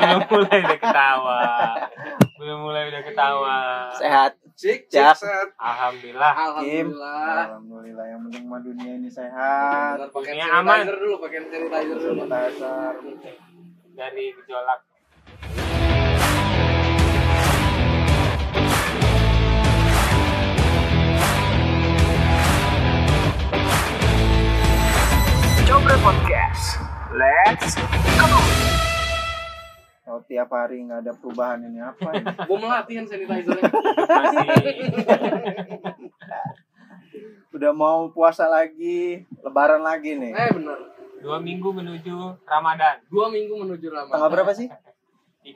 belum mulai udah ketawa belum mulai udah ketawa Sehat. Cik, cik, set. alhamdulillah Alhamdulillah. Alhamdulillah yang penting mah dunia ini sehat. Dunia sanitizer aman. dulu, pakai sanitizer dulu. Dasar. dari gejolak Coba podcast. Let's go. Oh, tiap hari nggak ada perubahan ini apa? ya? Gue melatihan sanitizernya. masih Udah mau puasa lagi, lebaran lagi nih. Eh benar. dua minggu menuju Ramadan Dua minggu menuju Ramadan. Tanggal berapa sih? 13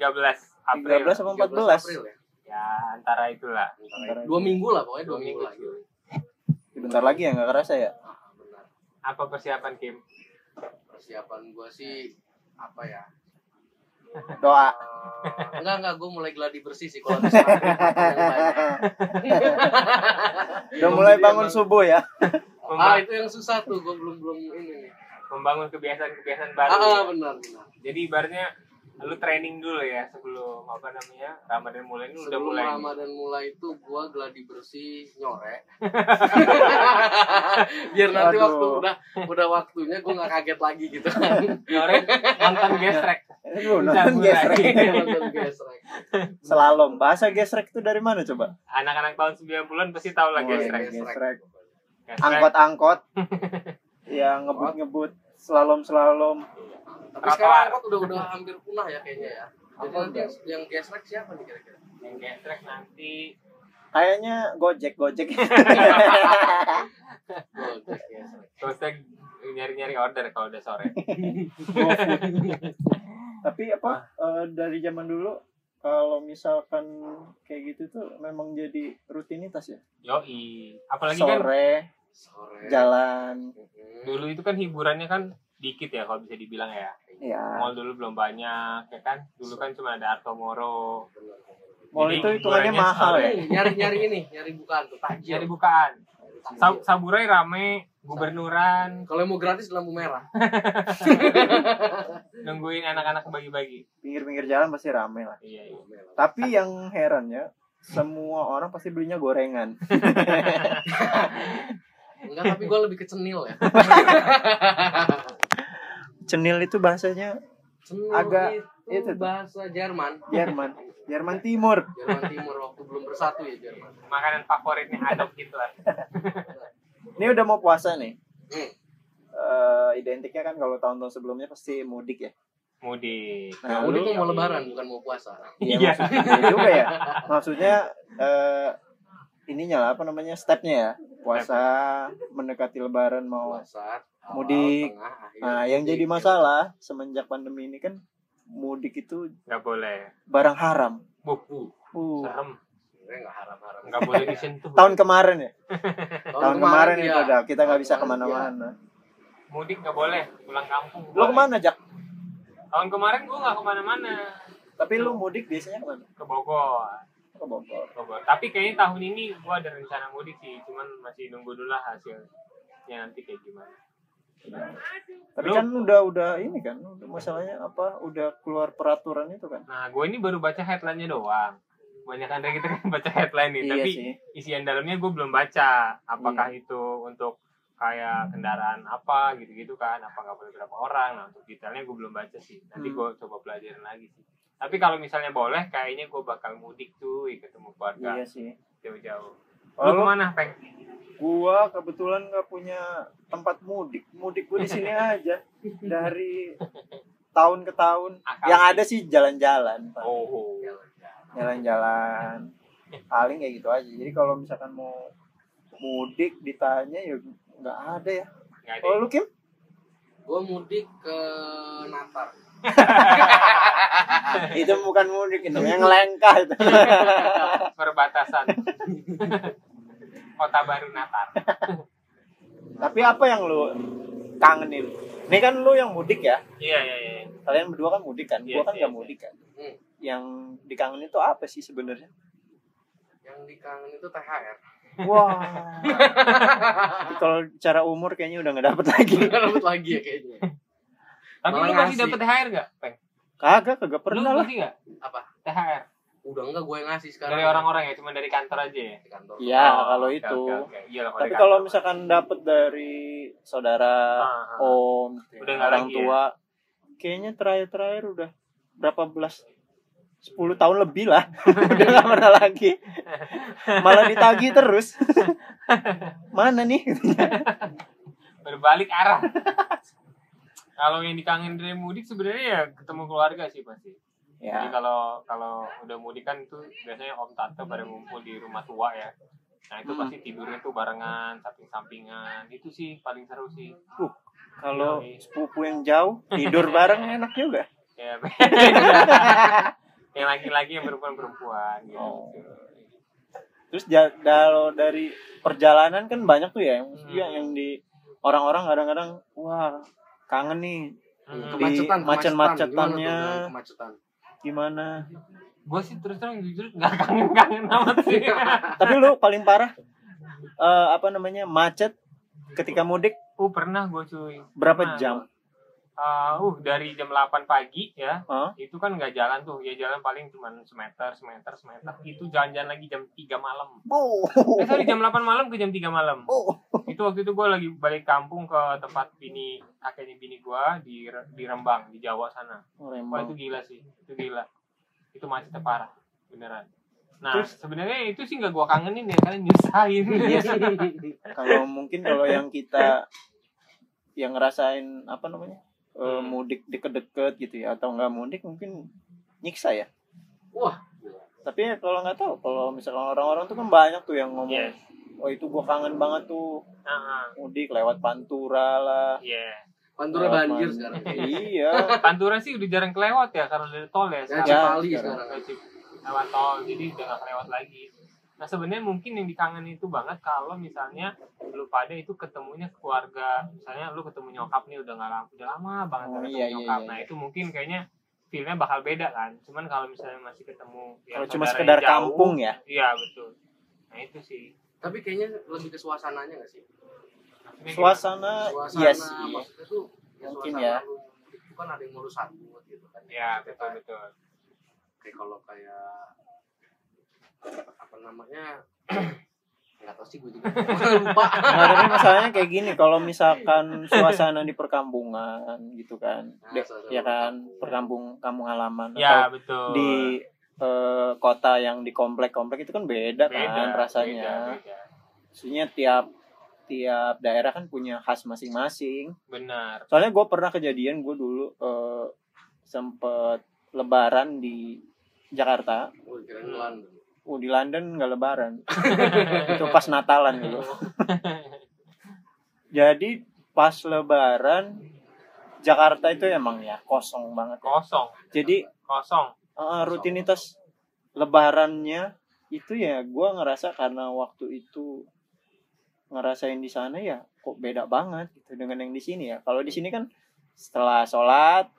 April 13 apa 13 14? April ya. ya antara itulah Bentar, Dua minggu lah pokoknya dua, dua minggu, minggu lagi. bentar lagi ya nggak kerasa ya? Ah, benar. apa persiapan Kim Persiapan gua sih apa ya? Doa. Eh, enggak enggak gue mulai gladi bersih sih kalau banyak. Udah mulai Jadi bangun subuh ya? Ah itu yang susah tuh gue belum belum ini nih. membangun kebiasaan-kebiasaan Ah, baru ah, benar benar. jadi ibaratnya lu training dulu ya sebelum apa namanya Ramadan mulai ini udah Sebelum mulai Ramadan mulai itu gua gladi bersih nyore. Biar nanti Aduh. waktu udah udah waktunya gua nggak kaget lagi gitu kan. nyorek gesrek nonton Cabut gesrek. lagi. Nonton gesrek. Slalom. Bahasa gesrek itu dari mana coba? anak-anak tahun 90-an pasti tahu lah Oh, gesrek iya. gesrek. Gesrek. Angkot-angkot. yang ngebut-ngebut slalom-slalom. Tapi sekarang angkot udah udah hampir punah ya kayaknya ya. Jadi nanti yang, yang gesrek siapa nih kira-kira? yang gesrek nanti Kayaknya Gojek, Gojek. Gojek nyari-nyari order kalau udah sore Tapi apa eh, dari zaman dulu kalau misalkan kayak gitu tuh memang jadi rutinitas ya. yoi apalagi kan Sore Sore. jalan. Dulu itu kan hiburannya kan dikit ya kalau bisa dibilang ya Ya. mall dulu belum banyak ya kan dulu kan cuma ada Artomoro Benar. Mall itu hitungannya mahal ya. Nyari-nyari ini, nyari bukaan tuh tajir. jadi bukaan Tajir. Sa- Saburai rame gubernuran Kalau mau gratis lampu merah. nungguin anak-anak bagi-bagi Pinggir-pinggir jalan pasti rame lah. iya iya Tapi yang herannya semua orang pasti belinya gorengan. Enggak, tapi gue lebih ke cenil ya. Cenil itu bahasanya Cenil Agak- itu, itu bahasa Jerman. Jerman. Jerman Timur. Jerman Timur waktu belum bersatu ya Jerman. makanan favoritnya Adolf Hitler Ini udah mau puasa nih. Hmm. Eh, identiknya kan kalau tahun-tahun sebelumnya pasti mudik ya. mudik Nah, Mudik lu- tuh mau lebaran bukan mau puasa. Iya, maksudnya juga ya. Maksudnya eh ininya lah apa namanya stepnya ya. Puasa mendekati lebaran mau. Puasa. Mudik. tengah, akhir. Nah, yang jadi masalah semenjak pandemi ini kan mudik itu nggak boleh barang haram. buku Uh, serem nggak haram-haram. nggak boleh disentuh tahun kemarin ya. Tahun, Tahun kemarin iya. itu udah kita nggak bisa kemarin, ke mana-mana. mudik nggak boleh pulang kampung Lo ke mana Jak? tahun kemarin gua nggak ke mana-mana Tapi lu mudik biasanya ke mana? ke Bogor Ke Bogor. Bogor. Tapi kayaknya tahun ini gua ada rencana mudik sih, cuman masih nunggu dulu lah hasilnya nanti kayak gimana. Tapi Lu- kan udah udah ini kan, udah masalahnya apa? Udah keluar peraturan itu kan. Nah, gue ini baru baca headline-nya doang. Banyak kan kita kan baca headline nih, iya tapi sih. isian dalamnya gue belum baca. Apakah itu untuk kayak kendaraan apa gitu-gitu kan? Apa nggak boleh berapa orang? Nah, untuk detailnya gue belum baca sih. Nanti Hmm. gue coba pelajarin lagi sih. Tapi kalau misalnya boleh, kayaknya gue bakal mudik tuh, ketemu keluarga Iya sih. jauh-jauh. Lu ke mana, Peng? gua kebetulan nggak punya tempat mudik. Mudik gua di sini aja dari tahun ke tahun. Akal Yang ada sih jalan-jalan, Pak. Oh, Jalan-jalan. Paling kayak gitu aja. Jadi kalau misalkan mau mudik ditanya ya nggak ada ya. ada. Kalau lu Kim? Gue mudik ke Natar. itu bukan mudik, itu yang ngelengkah itu. perbatasan kota baru Natal Tapi apa yang lu kangenin? Ini kan lu yang mudik ya. iya iya iya Kalian berdua kan mudik kan? Iya, Gua kan iya, nggak iya. mudik kan. Hmm. Yang dikangenin itu apa sih sebenarnya? Yang dikangen itu THR. Wah. Kalau cara umur kayaknya udah nggak dapet lagi. Nggak dapet lagi ya kayaknya. Tapi Malah lu masih dapet THR gak, Peng? kagak kagak Lu pernah lah masih gak? Apa? THR Udah enggak gue yang ngasih sekarang. dari orang-orang ya, cuma dari kantor aja ya. di kantor. Iya, Oh, kalau oke, itu. oke, oke. Iya tapi kalau misalkan dapet dari saudara Ah, ah. om Udah orang ya? tua kayaknya terakhir-terakhir udah berapa belas 10 tahun lebih lah udah nggak pernah lagi malah ditagih terus mana nih berbalik arah. kalau yang dikangen dari mudik sebenarnya ya ketemu keluarga sih pasti. Jadi ya kalau kalau udah mudik kan itu biasanya om tante pada ngumpul di rumah tua ya. Nah itu Hmm. pasti tidurnya tuh barengan, samping-sampingan. Itu sih paling seru sih. kalau Yoi. sepupu yang jauh tidur bareng enak juga Ya, yang laki-laki yang perempuan-perempuan gitu. Oh. terus kalau dari perjalanan kan banyak tuh ya yang Hmm. yang, yang di orang-orang kadang-kadang wah kangen nih Hmm. Di Kemacetan, macet-macetannya. Tuh dengan kemacetan. Gimana Gue sih terus terang jujur nggak kangen-kangen amat sih. tapi lu paling parah eh, apa namanya macet ketika mudik uh pernah gue cuy. berapa Pernah jam. Uh, uh dari jam 8 pagi ya. Hah? Itu kan nggak jalan tuh. Ya jalan paling cuma semeter, semeter, semeter. Itu jalan-jalan lagi jam 3 malam. Oh. Eh sorry jam 8 malam ke jam 3 malam. Oh. itu waktu itu gue lagi balik kampung ke tempat bini kakeknya bini gue di di Rembang di Jawa sana Oh, wah itu gila sih itu gila itu macetnya parah beneran nah Terus- sebenarnya itu sih nggak gue kangenin ya karena nyusahin Iya sih. kalau mungkin kalau yang kita yang ngerasain apa namanya eh, Hmm. mudik deket-deket gitu ya atau nggak mudik mungkin nyiksa ya Wah, tapi ya kalau nggak tahu kalau misalkan orang-orang tuh kan banyak tuh yang ngomong yes oh itu gua kangen banget tuh Ah, mudik lewat pantura lah iya Pantura lewat banjir Man- sekarang. iya Pantura sih udah jarang kelewat ya karena dari tol ya Ya, sekarang. Ya, Cipali sekarang. sekarang. Lewat tol jadi udah gak kelewat lagi nah sebenarnya mungkin yang dikangen itu banget kalau misalnya lu pada itu ketemunya keluarga misalnya lu ketemu nyokap nih udah nggak lama udah lama banget Oh, ketemu iya, iya, nyokap iya, nah iya. itu mungkin kayaknya feelnya bakal beda kan cuman kalau misalnya masih ketemu yang kalau cuma sekedar jauh, kampung ya iya betul nah itu sih Tapi kayaknya lebih ke suasananya gak sih? Suasana Suasana, iya sih maksudnya tuh ya Mungkin ya. lu itu kan ada yang ngurus sambut gitu kan. gimana? ya betul betul Kayak kalau kayak apa namanya? Nggak tahu sih gue juga lupa. Nggak, tapi masalahnya kayak gini kalau misalkan suasana di perkampungan gitu kan suasana ya kan perkampung kampung halaman ya atau betul. di eh, kota yang di komplek-komplek itu kan beda, beda kan rasanya. beda, beda. maksudnya tiap tiap daerah kan punya khas masing-masing. Benar. Soalnya gue pernah kejadian gue dulu eh, sempet lebaran di Jakarta. Oh uh, di London nggak lebaran. Itu pas Natalan dulu. Jadi pas lebaran Jakarta itu emang ya kosong banget ya. kosong. Jadi kosong. eh, rutinitas lebarannya itu ya gue ngerasa karena waktu itu ngerasain di sana ya kok beda banget gitu dengan yang di sini ya. Kalau di sini kan setelah sholat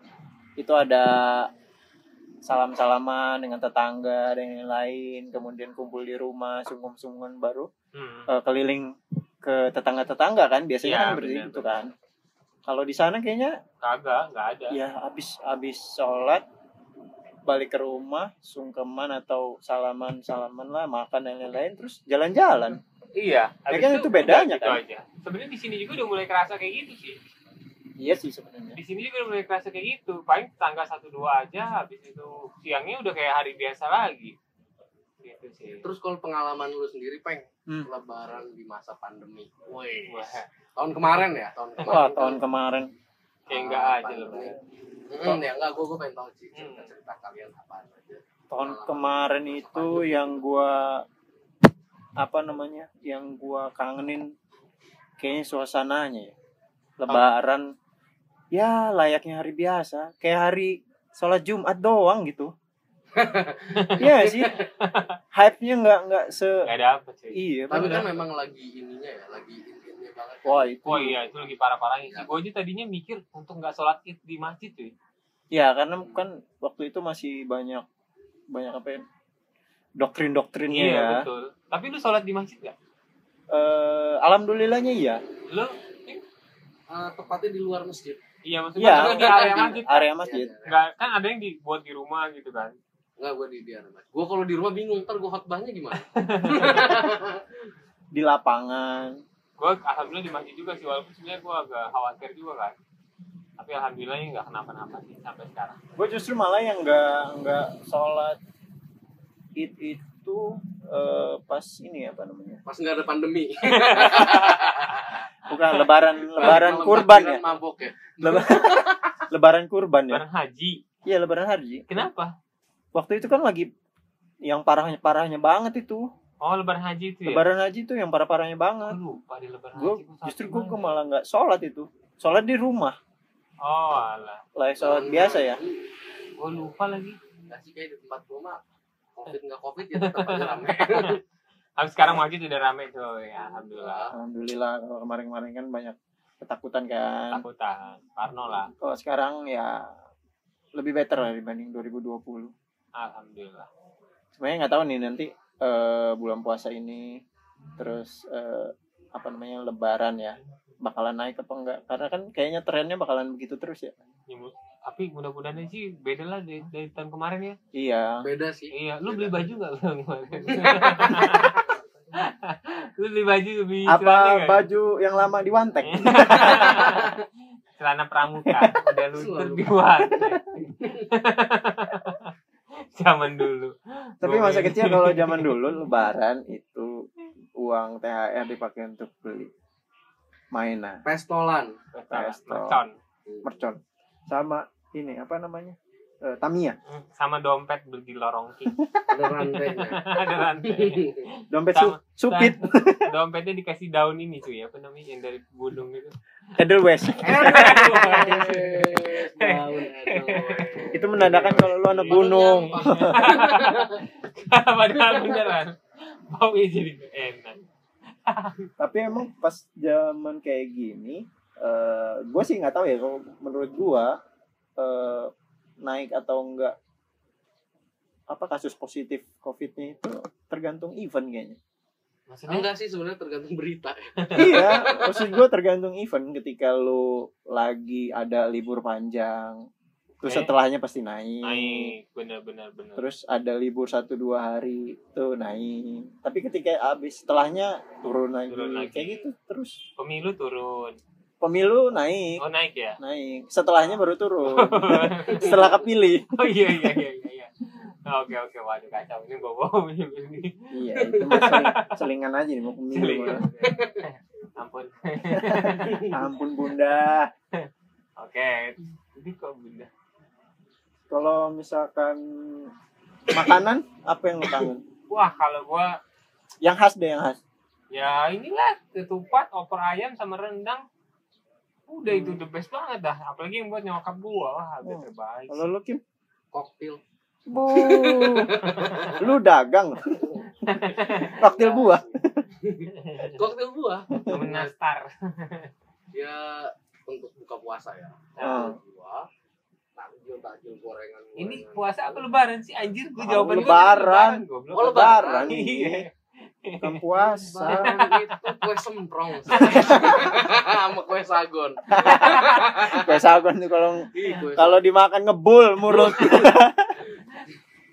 itu ada salam-salaman dengan tetangga dan yang lain kemudian kumpul di rumah sungkem-sungkem baru Hmm. eh, keliling ke tetangga-tetangga kan. Biasanya Iya, kan benar, gitu kan. Kalau di sana kayaknya kagak nggak ada. ya habis habis sholat balik ke rumah sungkeman atau salaman salaman lah makan dan lain-lain terus jalan-jalan. Iya, Ya kan itu bedanya, gitu kan? Sebenarnya di sini juga udah mulai kerasa kayak gitu sih. Iya sih sebenarnya Di sini juga udah mulai kerasa kayak gitu. Paling tanggal satu dua aja, habis itu siangnya udah kayak hari biasa lagi. Gitu sih. terus kalau pengalaman lu sendiri peng Hmm. lebaran di masa pandemi woi tahun kemarin ya tahun kemarin wah tahun kemarin kayak enggak Ah, aja loh. pandemi. Hmm, ya enggak gue gue pengen tahu sih Hmm. cerita cerita kalian apa aja tahun kemarin itu yang gua apa namanya yang gua kangenin kayaknya suasananya ya lebaran ya layaknya hari biasa kayak hari sholat jumat doang gitu Iya sih hype-nya nggak nggak se Enggak dapet sih. iya tapi bener. kan memang lagi ininya ya lagi intinya banget wah itu Oh iya, itu lagi parah-parahnya sih. Gue aja tadinya mikir untuk nggak sholat id di masjid cuy. ya karena kan waktu itu masih banyak banyak apa ya doktrin-doktrinnya Iya, ya betul. Tapi lu sholat di masjid nggak? Eh, alhamdulillahnya iya Lu Eh, tepatnya di luar masjid Iya maksudnya Iya. kan di area masjid. area masjid. Enggak kan ada yang dibuat di rumah gitu kan. Enggak, gue di di area masjid. Gue kalau di rumah bingung, ntar gue khotbahnya gimana? di lapangan Gue alhamdulillah di masjid juga sih walaupun sebenarnya gue agak khawatir juga kan. Tapi alhamdulillahnya nggak kenapa-napa sih sampai sekarang. gue justru malah yang nggak nggak sholat id itu eh, pas ini apa namanya Pas nggak ada pandemi. bukan lebaran lebaran kurban ya Mabok ya. Leba- lebaran kurban ya Bareng haji. iya lebaran haji Kenapa? waktu itu kan lagi yang parahnya parahnya banget itu Oh lebaran haji itu ya? lebaran haji itu yang parah parahnya banget lupa di lebaran gue haji. gua saat justru gue mana? malah nggak sholat itu sholat di rumah Oh alah. lah sholat biasa ya Gue lupa lagi. Nggak sih kayak di tempat gue mah. Covid nggak covid ya tetap aja rame. Tapi sekarang masjid udah rame tuh ya alhamdulillah. alhamdulillah kalau kemarin-kemarin kan banyak ketakutan kan Takutan. Parno lah. kalau sekarang ya lebih better lah dibanding 2020 Alhamdulillah. sebenarnya nggak tahu nih nanti eh, bulan puasa ini terus eh, apa namanya lebaran ya bakalan naik apa enggak karena kan kayaknya trennya bakalan begitu terus ya Ya, tapi mudah-mudahan sih beda lah dari, dari tahun kemarin ya. iya Beda sih. Iya, lu beli baju gak lu kemarin? Lu beli baju lebih apa baju yang lama di Wantek celana pramuka udah luntur di Wantek. Zaman dulu. tapi masa kecil kalau zaman dulu lebaran itu uang THR dipakai untuk beli mainan Pestolan. Pesto. Mercon. mercon sama ini apa namanya Eh, Tamiya sama dompet beli di lorong ki. Ada rantainya. Ada rantai. dompet su- supit Dompetnya dikasih daun ini cuy, apa namanya yang dari gunung itu. Edelweiss Daun Edelweiss. itu menandakan kalau lu anak gunung Padahal beneran. Baunya jadi enak. tapi emang pas zaman kayak gini eh gue sih nggak tahu ya kalau menurut gue eh, naik atau enggak apa kasus positif covidnya itu tergantung event kayaknya Maksudnya Enggak sih sebenarnya tergantung berita. iya maksud gue tergantung event ketika lu lagi ada libur panjang terus Eh. setelahnya pasti naik, naik bener-bener bener. terus ada libur satu dua hari tuh naik tapi ketika habis setelahnya turun lagi, Turun lagi. kayak gitu terus Pemilu turun. Pemilu naik Oh naik ya? naik setelahnya baru turun setelah kepilih oh iya iya iya iya. iya. Oke oke waduh kacau ini bawa pemilu ini. iya itu mah seling- selingan aja nih mau pemilu mah. Ampun. ampun bunda Oke. Jadi kok bunda? kalau misalkan makanan apa yang lu kangen Wah kalau gua yang khas deh yang khas ya inilah ketupat, opor ayam sama rendang. Udah itu the best banget dah. Apalagi yang buat nyokap gua. Wah, udah Oh. terbaik. kalau lu Kim Koktil. Bu, lu dagang koktil buah Koktil buah. Temen nastar. Ya untuk buka puasa ya. Ah. Buah. Takjil takjil gorengan. Ini gorengan. puasa apa lebaran sih anjir? Gua jawaban gua tadi lebaran. Oh, lebaran Iya. bukan puasa. Itu kue semprong. Sama kue sagon. kayak sagon tuh kalau kue, kalau dimakan ngebul mulut.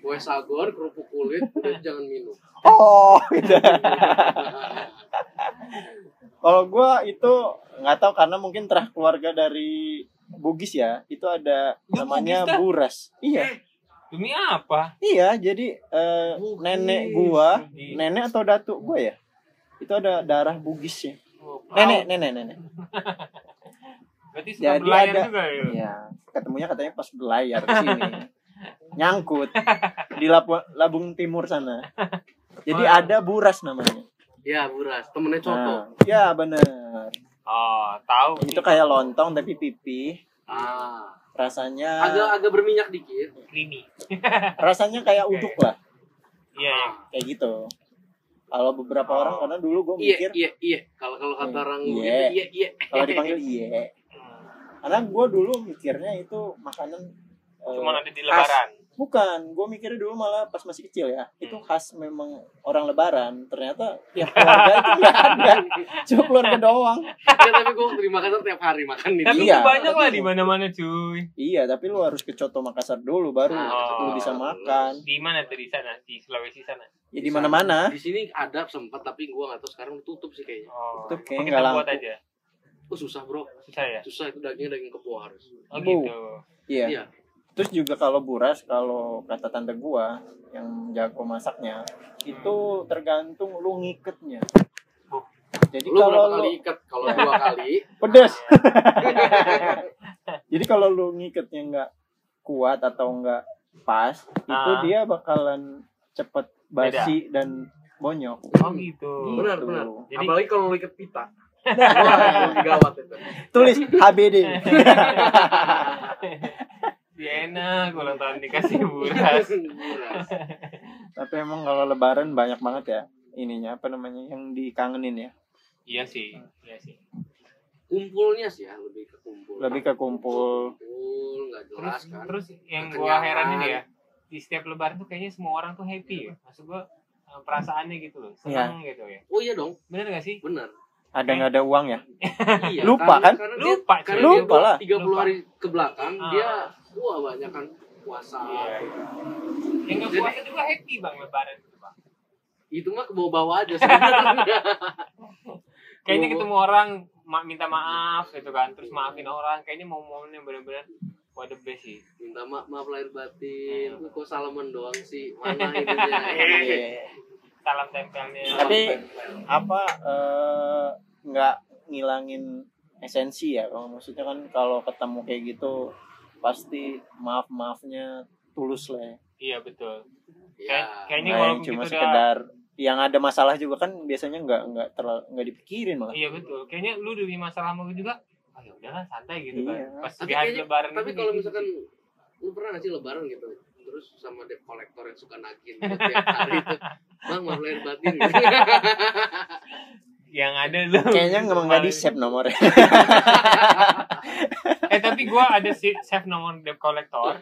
Kue sagon kerupuk kulit udah jangan minum. oh gitu. kalau gua itu nggak tahu karena mungkin terah keluarga dari Bugis ya itu ada Lu namanya Bugis, buras. Iya Demi apa? iya jadi Bugis. nenek gua Bugis. nenek atau datuk gua ya itu ada darah Bugisnya Oh, nenek nenek nenek Berarti suka Jadi berlayar ada- juga ya? Iya, ketemunya katanya pas berlayar ke sini. Nyangkut di Labu- Labung Timur sana. Jadi Oh. ada buras namanya. Ya, buras. Temennya coto. Nah, ya bener. Oh, tahu. Itu kayak lontong tapi pipih. Ah. Rasanya Agak agak berminyak dikit. creamy. rasanya kayak uduk lah, Iya, iya. kayak gitu. Kalau beberapa Oh. orang karena dulu gue Iya, mikir iya, iya. Kalau kalau kata orang Iya. gitu, iya, iya. kalau dipanggil iya. Hmm. Karena gue dulu mikirnya itu makanan eh, Cuman ada di lebaran. Bukan, gue mikirnya dulu malah pas masih kecil ya. Itu Hmm. khas memang orang lebaran. Ternyata ya keluarga itu nggak ada. Cuma keluarga doang. ya tapi gue terima kasih tiap hari makan itu Tapi Iya. banyak lah di mana-mana cuy. Iya, tapi lu harus ke Coto Makassar dulu baru Oh. lu bisa makan. Di mana tuh di sana? Di Sulawesi sana. Ya di mana-mana. di sini ada sempat tapi gue nggak tahu sekarang tutup sih kayaknya Oh. Itu kayaknya kita nggak buat aja. oh susah bro Susah ya? susah itu dagingnya daging kebo harus Oh gitu. Iya. iya Terus juga kalau buras, kalau kata tante gua yang jago masaknya, itu tergantung lu ngiketnya. Jadi lu berapa kalau kali lu ikat kalau dua kali pedes. Jadi kalau lu ngiketnya nggak kuat atau nggak pas, itu Ah. dia bakalan cepet basi dan bonyok. Oh gitu. benar Gitu. benar Jadi- apalagi kalau lu ikat pita Wah, gawat itu Tulis HBD. Dia enak ulang tahun dikasih buras. Tapi emang kalau lebaran banyak banget ya ininya apa namanya yang dikangenin ya. iya sih, iya sih. kumpulnya sih ya lebih ke kumpul Lebih ke kumpul. kumpul nggak Terus jelas kan terus yang Kekenyangan. gua heran ini ya, di setiap lebaran tuh kayaknya semua orang tuh happy ya. Maksud gua eh, perasaannya gitu loh, senang gitu ya. oh iya dong Bener gak sih? benar Ada nggak ada uang ya? iya, Lupa, kan? karena Lupa, dia, karena cuy. Lupa lah. dia 30 Lupa. hari ke belakang Ah. dia wah banyak kan puasa Iya. Yang gak Jadi- puasa juga happy bang lebaran itu bang. itu mah ke bawah-bawah aja sebenarnya Kayaknya ketemu orang ma- minta maaf gitu kan, terus maafin orang. Kayaknya mau momen yang bener-bener wah the best sih. minta maaf maaf lahir batin Hmm. kok salaman doang sih mana Iya. Salam tempelnya. Tapi apa eh, nggak ngilangin esensi ya? Kalau maksudnya kan kalau ketemu kayak gitu pasti maaf maafnya tulus lah ya. Iya betul. ya Kayak, kayaknya yang walaupun cuma gitu udah sekedar yang ada masalah juga kan biasanya nggak nggak terlalu nggak dipikirin malah. Iya betul. Kayaknya lu udah punya masalah sama gue juga. Oh ya udahlah santai gitu Iya. kan. Pas tapi di hari kayaknya lebaran tapi kalau misalkan lu pernah nggak sih lebaran gitu terus sama debt collector yang suka nagih buat tiap hari itu bang maaf lahir batin yang ada lu. Kayaknya emang nggak di save nomornya. Eh tapi gua ada si save nomor debt collector.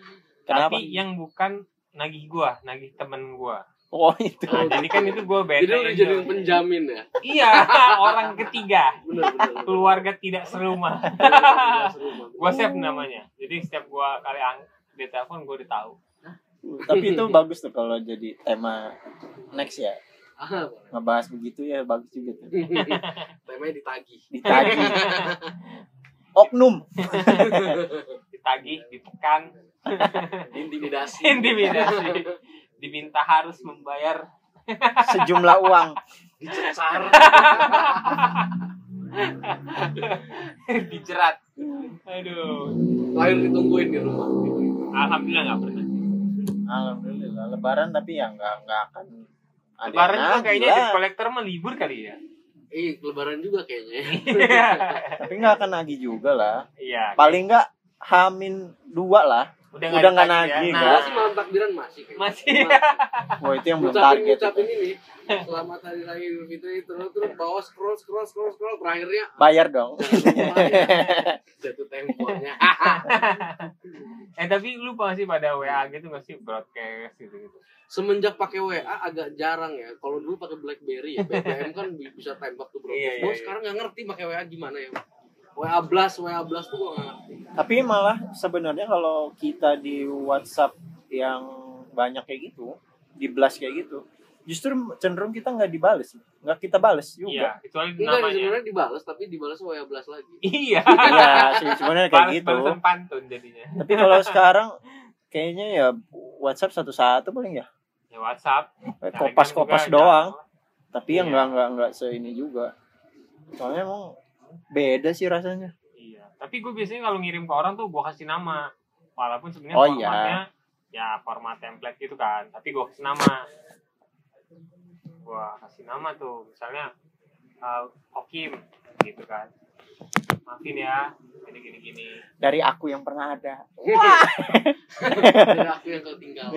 Kenapa? Tapi yang bukan nagih gua, nagih temen gua. Oh itu. Nah, jadi kan itu gua bete. jadi lu dijadiin penjamin ya Iya, orang ketiga. bener bener bener. Keluarga tidak serumah. Gua save namanya. Jadi setiap gua kali ang dia telepon gua udah tahu. Tapi itu bagus tuh kalau jadi tema next ya. Ah boleh. Ngebahas begitu ya bagus juga tuh. temanya ditagih Ditagih. Oknum. Ditagih, ditekan, intimidasi intimidasi. Diminta harus membayar Sejumlah uang. dicecar dijerat. Aduh. lahir ditungguin di rumah Alhamdulillah nggak pernah. Alhamdulillah lebaran tapi ya nggak nggak akan Lebaran juga kayaknya lah. debt collector mah libur kali ya. eh lebaran juga kayaknya tapi nggak akan nagih juga lah Iya. paling nggak hamin dua lah Udah udah nggak ditagih nagih, ya. Gua nggak? sih malam takbiran masih. Kayaknya. Masih. wah itu yang belum target. ngucapin ini. Selamat hari raya idul fitri terus terus bawa scroll scroll scroll scroll. Terakhirnya bayar dong. Ya jatuh temponya. Eh tapi lu lupa sih pada WA gitu nggak sih? Broadcast gitu gitu. semenjak pakai WA agak jarang ya. Kalau dulu pakai BlackBerry ya. BBM kan bi- bisa tembak tuh Iya, iya, Gua iya. sekarang nggak ngerti pakai WA gimana ya WA blast WA blast tuh gua nggak ngerti tapi malah sebenarnya kalau kita di WhatsApp yang banyak kayak gitu di blast kayak gitu justru cenderung kita nggak dibales nggak kita bales Iya, juga kecuali enggak namanya. sebenarnya dibalas tapi dibalas WA blast lagi Iya. iya sih sebenarnya kayak Balas- gitu pantun jadinya. tapi kalau sekarang kayaknya ya WhatsApp satu-satu paling ya Ya WhatsApp. Eh, kopas-kopas doang tapi yang Iya. nggak nggak nggak seini juga soalnya emang beda sih rasanya Iya. Tapi gue biasanya kalau ngirim ke orang tuh gue kasih nama. Walaupun sebenarnya Oh, iya. formatnya ya format template gitu kan. Tapi gue kasih nama. Gue kasih nama tuh. Misalnya uh, Okim gitu kan. Maafin ya. Gini gini gini. dari aku yang pernah ada dari aku yang kau tinggal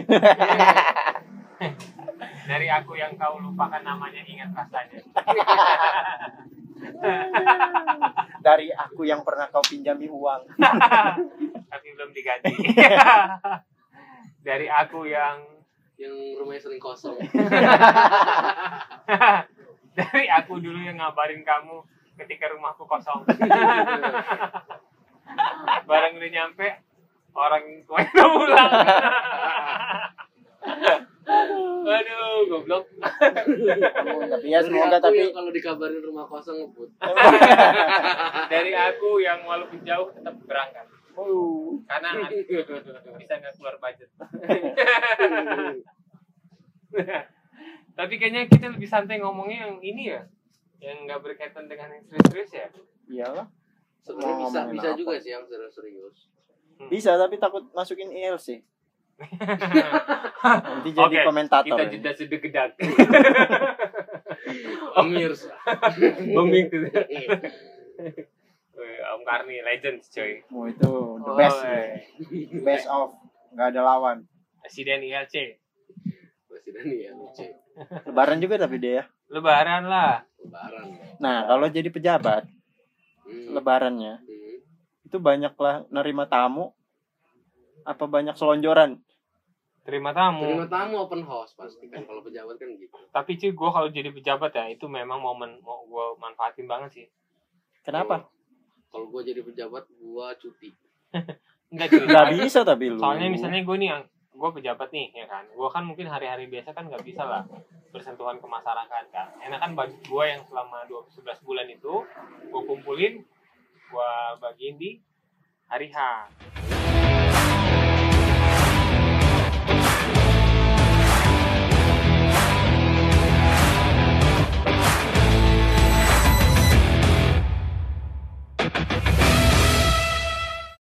Dari aku yang kau lupakan namanya ingat rasanya. dari aku yang pernah kau pinjami uang. Tapi belum diganti. dari aku yang yang rumahnya sering kosong. Dari aku dulu yang ngabarin kamu ketika rumahku kosong. Bareng udah nyampe orang tua udah pulang aduh goblok. Tapi ya semoga aku tapi yang kalau dikabarin rumah kosong ngebut. Dari aku yang walaupun jauh tetap berangkat. Oh. karena bisa nggak keluar budget. Tapi kayaknya kita lebih santai ngomongnya yang ini ya. Yang nggak berkaitan dengan yang serius-serius ya. Iyalah. Sebenarnya bisa bisa apa? juga sih yang serius-serius. Bisa tapi takut masukin ILC nanti jadi Oke, komentator. kita jeda sedegedak. Booming tuh Wih, Om Karni legends coy. Oh itu the best Oi. best of. Nggak ada lawan. Presiden ILC presiden ya lucu lebaran juga tapi dia ya? Lebaran lah. Lebaran. Nah kalau jadi pejabat Hmm. lebarannya Hmm. itu banyak lah nerima tamu apa banyak selonjoran terima tamu. Terima tamu open house pasti kan. Kalau pejabat kan gitu. Tapi cuy gue kalau jadi pejabat ya itu memang momen mau gue manfaatin banget sih. Kenapa? Kalau gue jadi pejabat gue cuti. Enggak cuy nggak bisa tapi lu. Soalnya misalnya gue nih yang gue pejabat nih ya kan. Gue kan mungkin hari-hari biasa kan nggak bisa lah bersentuhan ke masyarakat kan. Enak kan bagi gue yang selama 12 11 bulan itu gue kumpulin gue bagiin di hari H